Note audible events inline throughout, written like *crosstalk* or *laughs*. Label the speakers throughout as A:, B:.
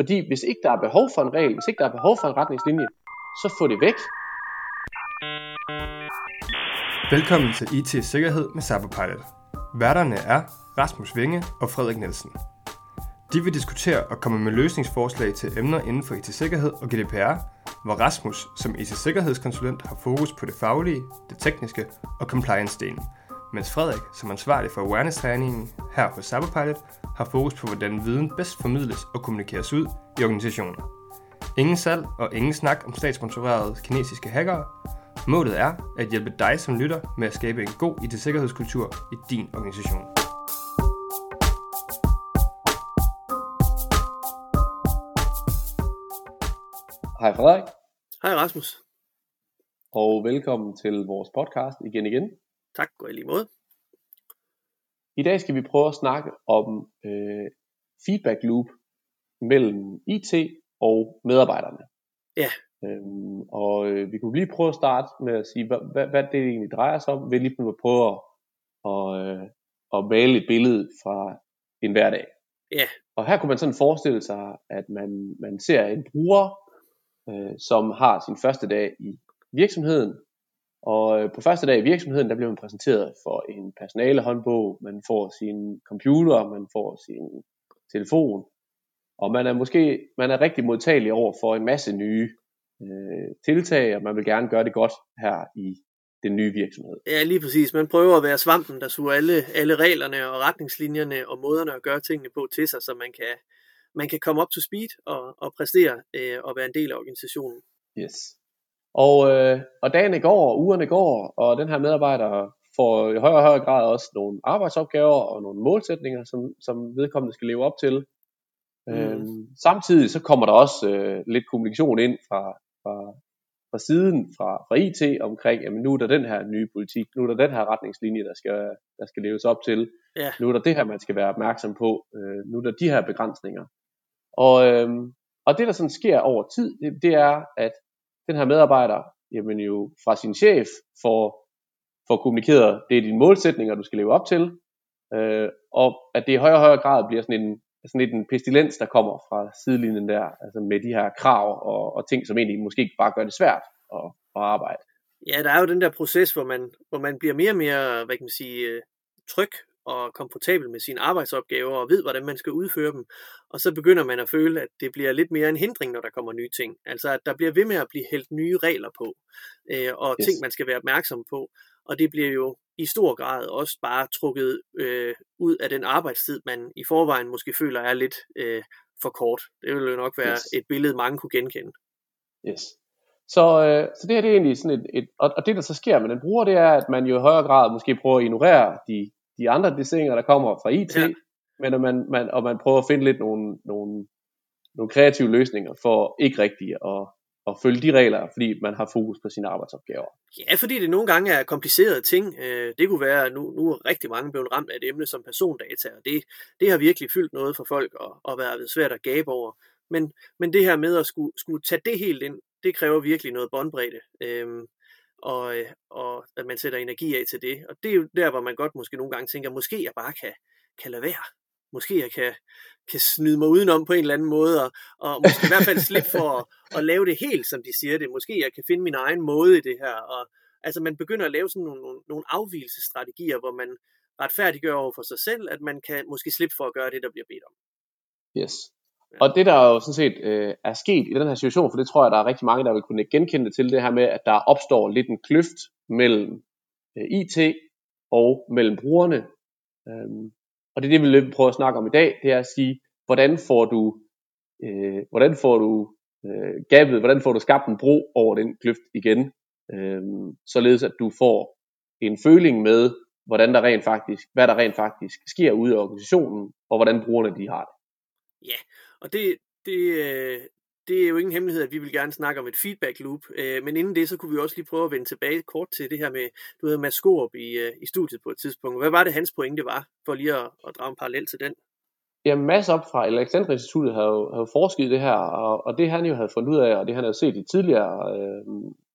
A: Fordi hvis ikke der er behov for en regel, hvis ikke der er behov for en retningslinje, så få det væk.
B: Velkommen til IT Sikkerhed med Cyberpilot. Værterne er Rasmus Vinge og Frederik Nielsen. De vil diskutere og komme med løsningsforslag til emner inden for IT-sikkerhed og GDPR, hvor Rasmus som IT-sikkerhedskonsulent har fokus på det faglige, det tekniske og compliance-delen, mens Frederik som ansvarlig for awareness-træningen her hos Cyberpilot har fokus på, hvordan viden bedst formidles og kommunikeres ud i organisationen. Ingen salg og ingen snak om statssponsorerede kinesiske hackere. Målet er at hjælpe dig som lytter med at skabe en god IT-sikkerhedskultur i din organisation.
A: Hej Frederik,
C: Hej Rasmus.
A: og velkommen til vores podcast igen igen.
C: Tak, i lige måde.
A: I dag skal vi prøve at snakke om øh, feedback loop mellem IT og medarbejderne.
C: Ja.
A: Øhm, og øh, vi kunne lige prøve at starte med at sige, hvad, hvad, hvad det egentlig drejer sig om, ved lige at prøve at, og, øh, at male et billede fra en hverdag.
C: Ja.
A: Og her kunne man sådan forestille sig, at man, man ser en bruger, øh, som har sin første dag i virksomheden, og øh, på første dag i virksomheden, der bliver man præsenteret for en personalehåndbog, man får sin computer, man får sin telefon, og man er måske man er rigtig modtagelig over for en masse nye øh, tiltag, og man vil gerne gøre det godt her i den nye virksomhed.
C: Ja, lige præcis. Man prøver at være svampen, der suger alle, alle reglerne og retningslinjerne og måderne at gøre tingene på til sig, så man kan, man kan komme op to speed og, og præstere øh, og være en del af organisationen.
A: Yes. Og, øh, og dagene går, og ugerne går, og den her medarbejder får i højere og højere grad også nogle arbejdsopgaver og nogle målsætninger, som, som vedkommende skal leve op til. Mm. Øhm, samtidig så kommer der også øh, lidt kommunikation ind fra, fra, fra siden, fra, fra IT omkring, jamen nu er der den her nye politik, nu er der den her retningslinje, der skal, der skal leves op til,
C: Ja.
A: nu er der det her, man skal være opmærksom på, øh, nu er der de her begrænsninger. Og, øhm, og det, der sådan sker over tid, det, det er, at den her medarbejder, jamen jo fra sin chef, får, får kommunikeret, det er dine målsætninger, du skal leve op til, øh, og at det i højere og højere grad bliver sådan en, sådan lidt en pestilens, der kommer fra sidelinjen der, altså med de her krav og, og ting, som egentlig måske bare gør det svært at, at arbejde.
C: Ja, der er jo den der proces, hvor man, hvor man bliver mere og mere, hvad kan man sige, øh, tryg og komfortabel med sine arbejdsopgaver og ved, hvordan man skal udføre dem. Og så begynder man at føle, at det bliver lidt mere en hindring, når der kommer nye ting. Altså, at der bliver ved med at blive hældt nye regler på, øh, og
A: Yes.
C: ting, man skal være opmærksom på. Og det bliver jo i stor grad også bare trukket øh, ud af den arbejdstid, man i forvejen måske føler er lidt øh, for kort. Det vil jo nok være
A: yes.
C: et billede, mange kunne genkende.
A: Yes. Så, øh, så det her det er egentlig sådan et, et og, og det der så sker med den bruger, det er, at man jo i højere grad måske prøver at ignorere de, de andre desinger, der kommer fra IT, ja.
C: Ja.
A: men at man, man, og man prøver at finde lidt nogle, nogle, nogle kreative løsninger for ikke rigtigt at, at følge de regler, fordi man har fokus på sine arbejdsopgaver.
C: Ja, fordi det nogle gange er komplicerede ting. Øh, Det kunne være, at nu, nu er rigtig mange blevet ramt af et emne som persondata, og det, det har virkelig fyldt noget for folk og, og været svært at gabe over. Men, men det her med at skulle, skulle tage det helt ind, det kræver virkelig noget båndbredde, øhm, og, øh, og at man sætter energi af til det. Og det er jo der, hvor man godt måske nogle gange tænker, måske jeg bare kan, kan lade være. Måske jeg kan, kan snyde mig udenom på en eller anden måde, og, og måske i hvert fald slippe for at, at lave det helt, som de siger det. Måske jeg kan finde min egen måde i det her. Og, altså man begynder at lave sådan nogle, nogle, nogle afvielsestrategier, hvor man retfærdiggør over for sig selv, at man kan måske slippe for at gøre det, der bliver bedt om.
A: Yes. Og det der jo sådan set øh, er sket i den her situation, for det tror jeg, der er rigtig mange, der vil kunne genkende det til det her med, at der opstår lidt en kløft mellem øh, IT og mellem brugerne. Øhm, og det er det, vi vil prøve at snakke om i dag, det er at sige, hvordan får du, øh, hvordan får du øh, gabet, hvordan får du skabt en bro over den kløft igen, øh, således at du får en føling med, hvordan der rent faktisk, hvad der rent faktisk sker ude i organisationen, og hvordan brugerne de har det.
C: Ja, og det, det, øh, det er jo ingen hemmelighed, at vi vil gerne snakke om et feedback loop, øh, men inden det, så kunne vi også lige prøve at vende tilbage kort til det her med, du ved, Mads Skorup i, øh, i studiet på et tidspunkt. Hvad var det, hans pointe var, for lige at, at drage en parallel til den?
A: Ja, masser op fra Alexander Instituttet havde jo, forsket i det her, og, og det han jo havde fundet ud af, og det han havde set i tidligere øh,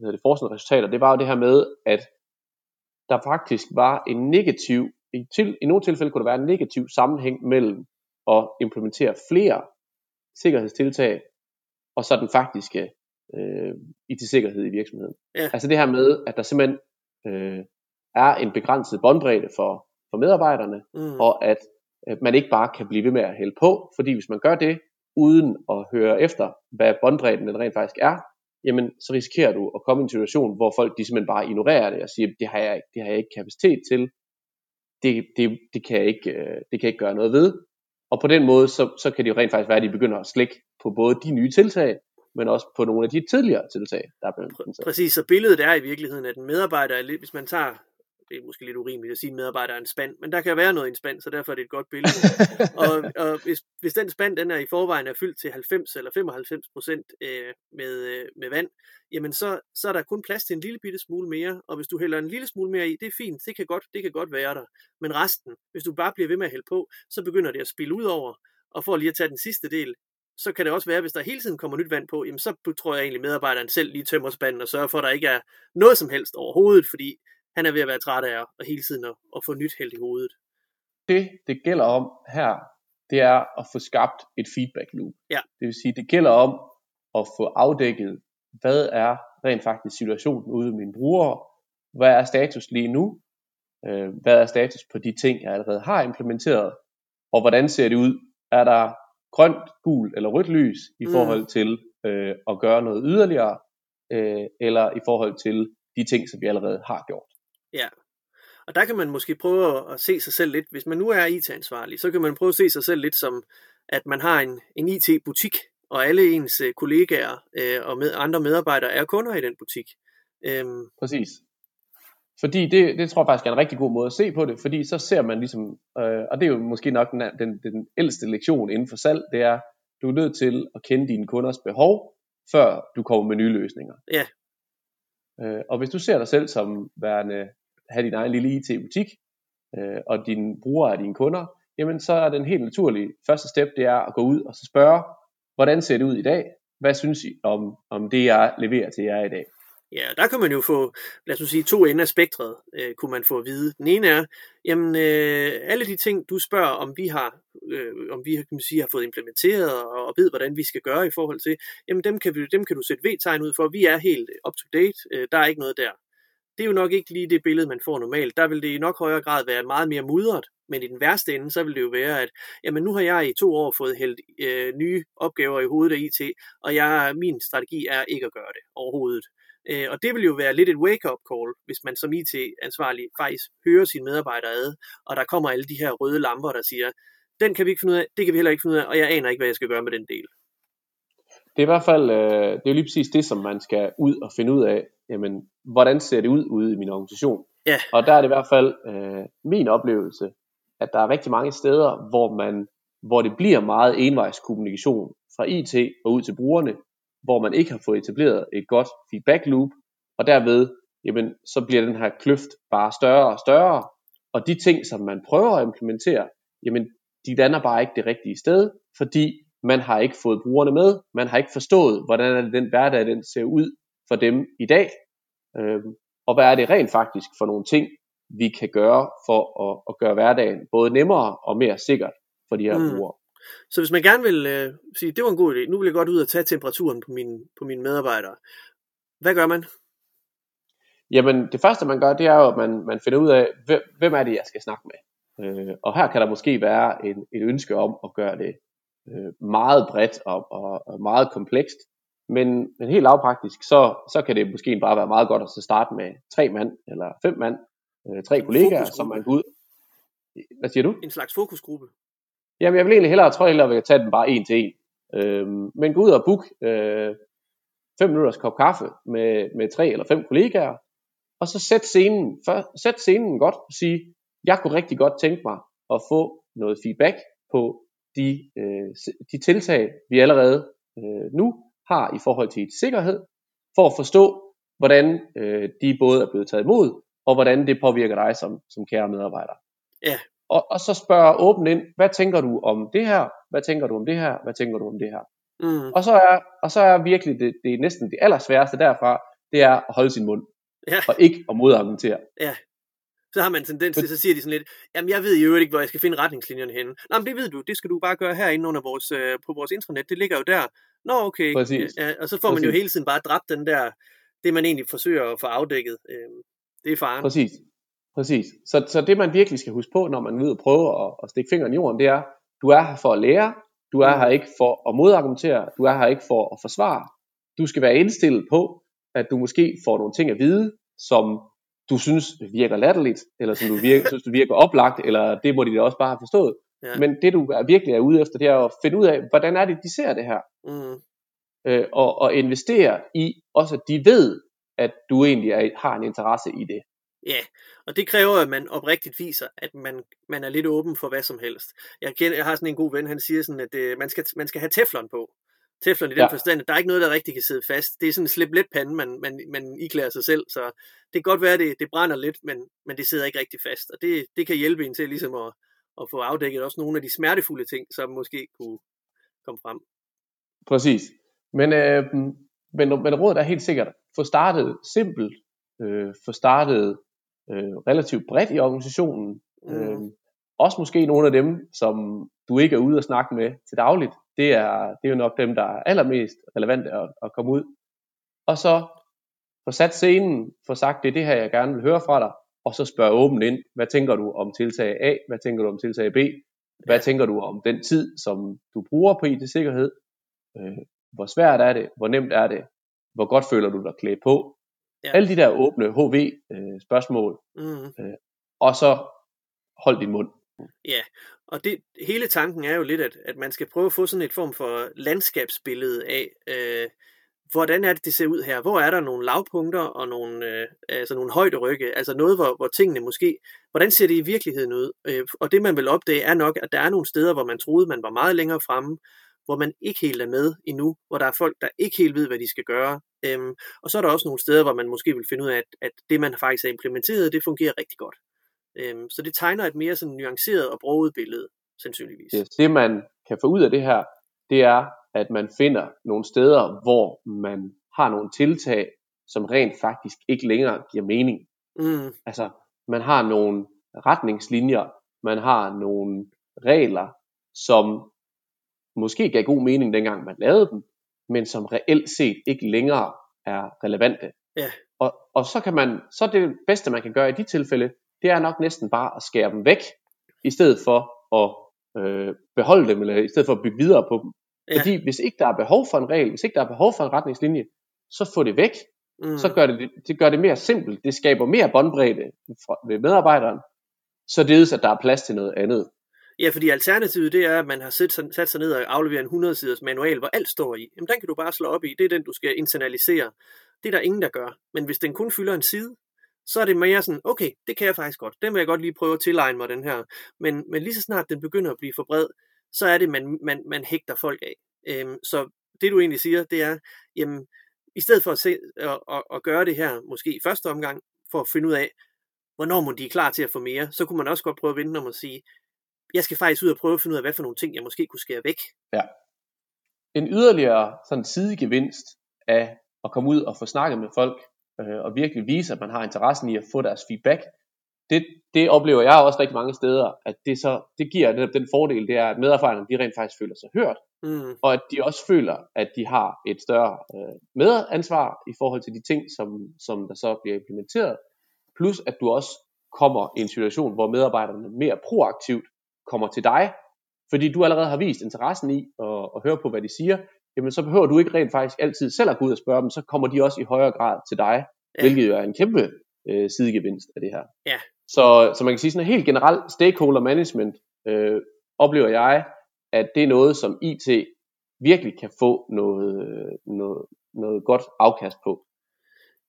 A: hvad hedder det, forskningsresultater, det var jo det her med, at der faktisk var en negativ, i, til, i nogle tilfælde kunne der være en negativ sammenhæng mellem at implementere flere sikkerhedstiltag, og så den faktiske øh, IT-sikkerhed i virksomheden.
C: Ja.
A: Altså det her med, at der simpelthen øh, er en begrænset båndbredde for, for medarbejderne,
C: Mm.
A: og at, at man ikke bare kan blive ved med at hælde på, fordi hvis man gør det, uden at høre efter, hvad båndbredden den rent faktisk er, jamen så risikerer du at komme i en situation, hvor folk de simpelthen bare ignorerer det og siger, det har jeg, ikke- det har jeg ikke kapacitet til, det, det, det, kan jeg ikke, øh, det kan jeg ikke gøre noget ved. Og på den måde, så, så kan det jo rent faktisk være, at de begynder at slække på både de nye tiltag, men også på nogle af de tidligere tiltag, der er blevet.
C: Præcis, så billedet er i virkeligheden, at en medarbejder er lidt, hvis man tager, det er måske lidt urimeligt at sige, at en medarbejder er en spand, men der kan være noget i en spand, så derfor er det et godt billede. *laughs* og og hvis, hvis den spand, den er i forvejen er fyldt til 90 eller 95 procent øh, med, øh, med vand, jamen så, så er der kun plads til en lille bitte smule mere, og hvis du hælder en lille smule mere i, det er fint, det kan godt, det kan godt være der. Men resten, hvis du bare bliver ved med at hælde på, så begynder det at spille ud over, og for lige at tage den sidste del, så kan det også være, hvis der hele tiden kommer nyt vand på, jamen så tror jeg egentlig, medarbejderen selv lige tømmer spanden og sørger for, at der ikke er noget som helst overhovedet, fordi han er ved at være træt af at hele tiden at, at få nyt hældt i hovedet.
A: det, det gælder om her, det er at få skabt et feedback loop.
C: Ja.
A: Det vil sige, det gælder om at få afdækket, hvad er rent faktisk situationen ude med mine brugere, hvad er status lige nu, øh, hvad er status på de ting, jeg allerede har implementeret, og hvordan ser det ud? Er der grønt, gul eller rødt lys i
C: Mm.
A: forhold til øh, at gøre noget yderligere, øh, eller i forhold til de ting, som vi allerede har gjort.
C: Ja. Og der kan man måske prøve at- se sig selv lidt, hvis man nu er IT-ansvarlig, så kan man prøve at se sig selv lidt som, at man har en, en IT-butik, og alle ens øh, kollegaer øh, og med, andre medarbejdere er kunder i den butik. Øhm,
A: Præcis. Fordi det, det tror jeg faktisk er en rigtig god måde at se på det, fordi så ser man ligesom, øh, og det er jo måske nok den, den, den ældste lektion inden for salg, det er, du er nødt til at kende dine kunders behov, før du kommer med nye løsninger.
C: Ja.
A: Øh, og hvis du ser dig selv som værende, have din egen lille IT-butik, øh, og dine brugere er dine kunder, jamen så er den helt naturlige første step, det er at gå ud og så spørge, hvordan ser det ud i dag? Hvad synes I om, om det, jeg leverer til jer i dag?
C: Ja, der kan man jo få, lad os sige, to ender af spektret, øh, kunne man få at vide. Den ene er, jamen øh, alle de ting, du spørger, om vi har, øh, om vi kan man sige, har fået implementeret og, og ved, hvordan vi skal gøre i forhold til, jamen dem kan, vi, dem kan du sætte V-tegn ud for. Vi er helt up to date. Øh, der er ikke noget der. Det er jo nok ikke lige det billede, man får normalt. Der vil det i nok højere grad være meget mere mudret, men i den værste ende, så vil det jo være, at jamen, nu har jeg i to år fået hældt øh, nye opgaver i hovedet af IT, og jeg, min strategi er ikke at gøre det overhovedet. Øh, og det vil jo være lidt et wake-up call, hvis man som IT-ansvarlig faktisk hører sine medarbejdere ad, og der kommer alle de her røde lamper, der siger, den kan vi ikke finde ud af, det kan vi heller ikke finde ud af, og jeg aner ikke, hvad jeg skal gøre med den del.
A: Det er i hvert fald, øh, det er jo lige præcis det, som man skal ud og finde ud af, jamen, hvordan ser det ud ude i min organisation?
C: Ja.
A: Og der er det i hvert fald øh, min oplevelse, at der er rigtig mange steder, hvor man, hvor det bliver meget envejskommunikation fra IT og ud til brugerne, hvor man ikke har fået etableret et godt feedback loop, og derved, jamen, så bliver den her kløft bare større og større, og de ting, som man prøver at implementere, jamen, de lander bare ikke det rigtige sted, fordi man har ikke fået brugerne med, man har ikke forstået, hvordan er det, den hverdag den ser ud for dem i dag, øhm, og hvad er det rent faktisk for nogle ting, vi kan gøre for at, at gøre hverdagen både nemmere og mere sikkert for de her
C: mm.
A: brugere.
C: Så hvis man gerne vil øh, sige, det var en god idé, nu vil jeg godt ud og tage temperaturen på mine, på mine medarbejdere, hvad gør man?
A: Jamen, det første man gør, det er jo, at man, man finder ud af, hvem, hvem er det, jeg skal snakke med. Øh, og her kan der måske være en, et ønske om at gøre det øh, meget bredt og, og, og meget komplekst. Men, men helt lavpraktisk, så, så kan det måske bare være meget godt at så starte med tre mand eller fem mand, øh, tre
C: En
A: kollegaer, som man går ud. Hvad siger du?
C: En slags fokusgruppe.
A: Jamen, jeg vil egentlig hellere, tror jeg hellere, at jeg tage den bare en til en. Øhm, men gå ud og book øh, fem minutters kop kaffe med, med tre eller fem kollegaer, og så sæt scenen, for, sæt scenen godt og sige, jeg kunne rigtig godt tænke mig at få noget feedback på de, øh, de tiltag, vi allerede øh, nu har i forhold til sikkerhed, for at forstå, hvordan øh, de både er blevet taget imod, og hvordan det påvirker dig som, som kære medarbejder.
C: Ja.
A: Og, og så spørge åbent ind, hvad tænker du om det her? Hvad tænker du om det her? Hvad tænker du om det her?
C: Mm.
A: Og så er, og så er virkelig det, det er næsten det allersværeste derfra, det er at holde sin mund,
C: Ja,
A: og ikke at modargumentere.
C: Så har man tendens til, så siger de sådan lidt, jamen jeg ved jo ikke, hvor jeg skal finde retningslinjerne henne. Nej, men det ved du, det skal du bare gøre herinde under vores, øh, på vores intranet, det ligger jo der. Nå, okay.
A: Præcis.
C: Ja, og så får man
A: Præcis.
C: jo hele tiden bare dræbt den der, det man egentlig forsøger at få afdækket. Øh, det er faren.
A: Præcis. Præcis. Så, så det man virkelig skal huske på, når man er ude og prøve at, at stikke fingeren i jorden, det er, du er her for at lære, du er her ikke for at modargumentere, du er her ikke for at forsvare. Du skal være indstillet på, at du måske får nogle ting at vide, som du synes virker latterligt, eller som du virker, synes du virker oplagt, eller det må de da også bare have forstået.
C: Ja.
A: Men det du er virkelig er ude efter, det er at finde ud af, hvordan er det, de ser det her,
C: Mm,
A: øh, og, og investere i, også at de ved, at du egentlig er, har en interesse i det.
C: Ja, og det kræver, at man oprigtigt viser, at man, man er lidt åben for hvad som helst. Jeg, kender, jeg har sådan en god ven, han siger sådan, at øh, man, skal, man skal have teflon på. Teflon i den
A: Ja.
C: forstand, at der er ikke noget, der rigtig kan sidde fast. Det er sådan en slip let pande, man, man, man iklæder sig selv, så det kan godt være, at det, det brænder lidt, men, men det sidder ikke rigtig fast. Og det, det kan hjælpe en til ligesom at, at få afdækket også nogle af de smertefulde ting, som måske kunne komme frem.
A: Præcis. Men, øh, men, men rådet er helt sikkert, få startet simpelt, øh, få startet øh, relativt bredt i organisationen.
C: Mm.
A: Øh, også måske nogle af dem, som du ikke er ude at snakke med til dagligt. Det er, det er jo nok dem, der er allermest relevante at, at komme ud. Og så få sat scenen, få sagt, det er det her, jeg gerne vil høre fra dig, og så spørge åbent ind, hvad tænker du om tiltag A, hvad tænker du om tiltag B, hvad tænker du om den tid, som du bruger på IT-sikkerhed, øh, hvor svært er det, hvor nemt er det, hvor godt føler du dig klædt på.
C: Ja.
A: Alle de der åbne HV-spørgsmål,
C: Mm.
A: og så hold din mund.
C: Ja, og det, hele tanken er jo lidt, at, at man skal prøve at få sådan et form for landskabsbillede af, øh, hvordan er det, det ser ud her? Hvor er der nogle lavpunkter og nogle, øh, altså nogle højderygge? Altså noget, hvor, hvor tingene måske, hvordan ser det i virkeligheden ud? Øh, og det man vil opdage er nok, at der er nogle steder, hvor man troede, man var meget længere fremme, hvor man ikke helt er med endnu, hvor der er folk, der ikke helt ved, hvad de skal gøre. Øhm, og så er der også nogle steder, hvor man måske vil finde ud af, at, at det, man faktisk har implementeret, det fungerer rigtig godt. Øhm, så det tegner et mere sådan nuanceret og broget billede, sandsynligvis.
A: Yes. Det man kan få ud af det her, det er, at man finder nogle steder, hvor man har nogle tiltag, som rent faktisk ikke længere giver mening.
C: Mm,
A: Altså, man har nogle retningslinjer, man har nogle regler, som måske gav god mening, dengang man lavede dem, men som reelt set ikke længere er relevante.
C: Ja.
A: Og, og så kan man, så det bedste man kan gøre i de tilfælde, det er nok næsten bare at skære dem væk, i stedet for at øh, beholde dem, eller i stedet for at bygge videre på dem.
C: Ja.
A: Fordi hvis ikke der er behov for en regel, hvis ikke der er behov for en retningslinje, så få det væk,
C: mm,
A: så gør det, det gør det mere simpelt. Det skaber mere båndbredde ved medarbejderen, således at der er plads til noget andet.
C: Ja, fordi alternativet det er, at man har sat, sig- sat sig ned og afleveret en 100 siders manual, hvor alt står i. Jamen den kan du bare slå op i. Det er den, du skal internalisere. Det er der ingen, der gør. Men hvis den kun fylder en side, så er det mere sådan, okay, det kan jeg faktisk godt. Den vil jeg godt lige prøve at tilegne mig, den her. Men, men lige så snart den begynder at blive for bred, så er det, man, man, man hægter folk af. Øhm, så det du egentlig siger, det er, jamen, i stedet for at, se, at, at, at gøre det her, måske i første omgang, for at finde ud af, hvornår må de er klar til at få mere, så kunne man også godt prøve at vente om at sige, jeg skal faktisk ud og prøve at finde ud af, hvad for nogle ting, jeg måske kunne skære væk. Ja.
A: En yderligere sådan sidegevinst af at komme ud og få snakket med folk, øh, og virkelig vise, at man har interessen i at få deres feedback, det, det oplever jeg også rigtig mange steder, at det, så, det giver netop den fordel, det er, at medarbejderne de rent faktisk føler sig hørt,
C: Mm,
A: og at de også føler, at de har et større øh, medansvar i forhold til de ting, som, som der så bliver implementeret. Plus at du også kommer i en situation, hvor medarbejderne mere proaktivt kommer til dig, fordi du allerede har vist interessen i at, at høre på, hvad de siger, jamen så behøver du ikke rent faktisk altid selv at gå ud og spørge dem, så kommer de også i højere grad til dig, Ja. hvilket jo er en kæmpe øh, sidegevinst af det her.
C: Ja.
A: Så, så man kan sige sådan helt generelt stakeholder management, øh, oplever jeg, at det er noget, som IT virkelig kan få noget, noget, noget godt afkast på.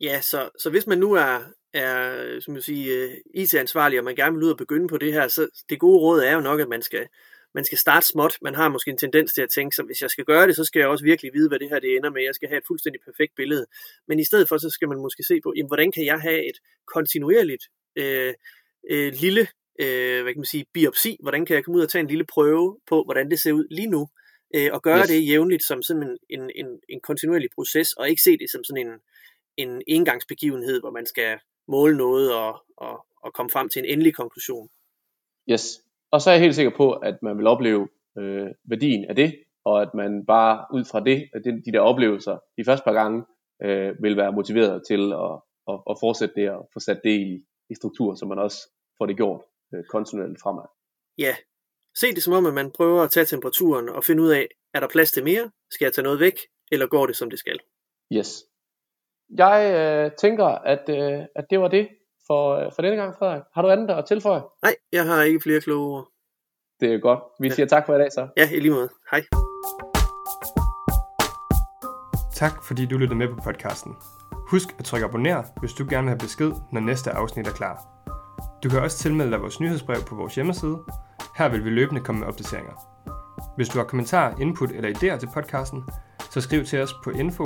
C: Ja, så, så hvis man nu er, er som jeg sige, øh, IT-ansvarlig, og man gerne vil ud og begynde på det her, så det gode råd er jo nok, at man skal, man skal starte småt. Man har måske en tendens til at tænke, så hvis jeg skal gøre det, så skal jeg også virkelig vide, hvad det her det ender med. Jeg skal have et fuldstændig perfekt billede. Men i stedet for, så skal man måske se på, jamen, hvordan kan jeg have et kontinuerligt øh, øh, lille øh, hvad kan man sige, biopsi? Hvordan kan jeg komme ud og tage en lille prøve på, hvordan det ser ud lige nu? Øh, og gøre
A: Yes.
C: det jævnligt som sådan en, en, en, en kontinuerlig proces, og ikke se det som sådan en, en engangsbegivenhed, hvor man skal måle noget og, og, at komme frem til en endelig konklusion.
A: Yes. Og så er jeg helt sikker på, at man vil opleve øh, værdien af det, og at man bare ud fra det, de, de der oplevelser de første par gange, øh, vil være motiveret til at, at, at fortsætte det og få sat det i, i struktur, så man også får det gjort øh, kontinuerligt fremad.
C: Ja, se det som om, at man prøver at tage temperaturen og finde ud af, er der plads til mere? Skal jeg tage noget væk? Eller går det, som det skal?
A: Yes. Jeg øh, tænker, at, øh, at det var det for, øh, for denne gang, Frederik. Har du andet at tilføje?
C: Nej, jeg har ikke flere kloge ord.
A: Det er godt. Vi siger tak for i dag så.
C: Ja, i lige måde. Hej.
B: Tak fordi du lyttede med på podcasten. Husk at trykke abonner, hvis du gerne vil have besked, når næste afsnit er klar. Du kan også tilmelde dig vores nyhedsbrev på vores hjemmeside. Her vil vi løbende komme med opdateringer. Hvis du har kommentarer, input eller idéer til podcasten, så skriv til os på info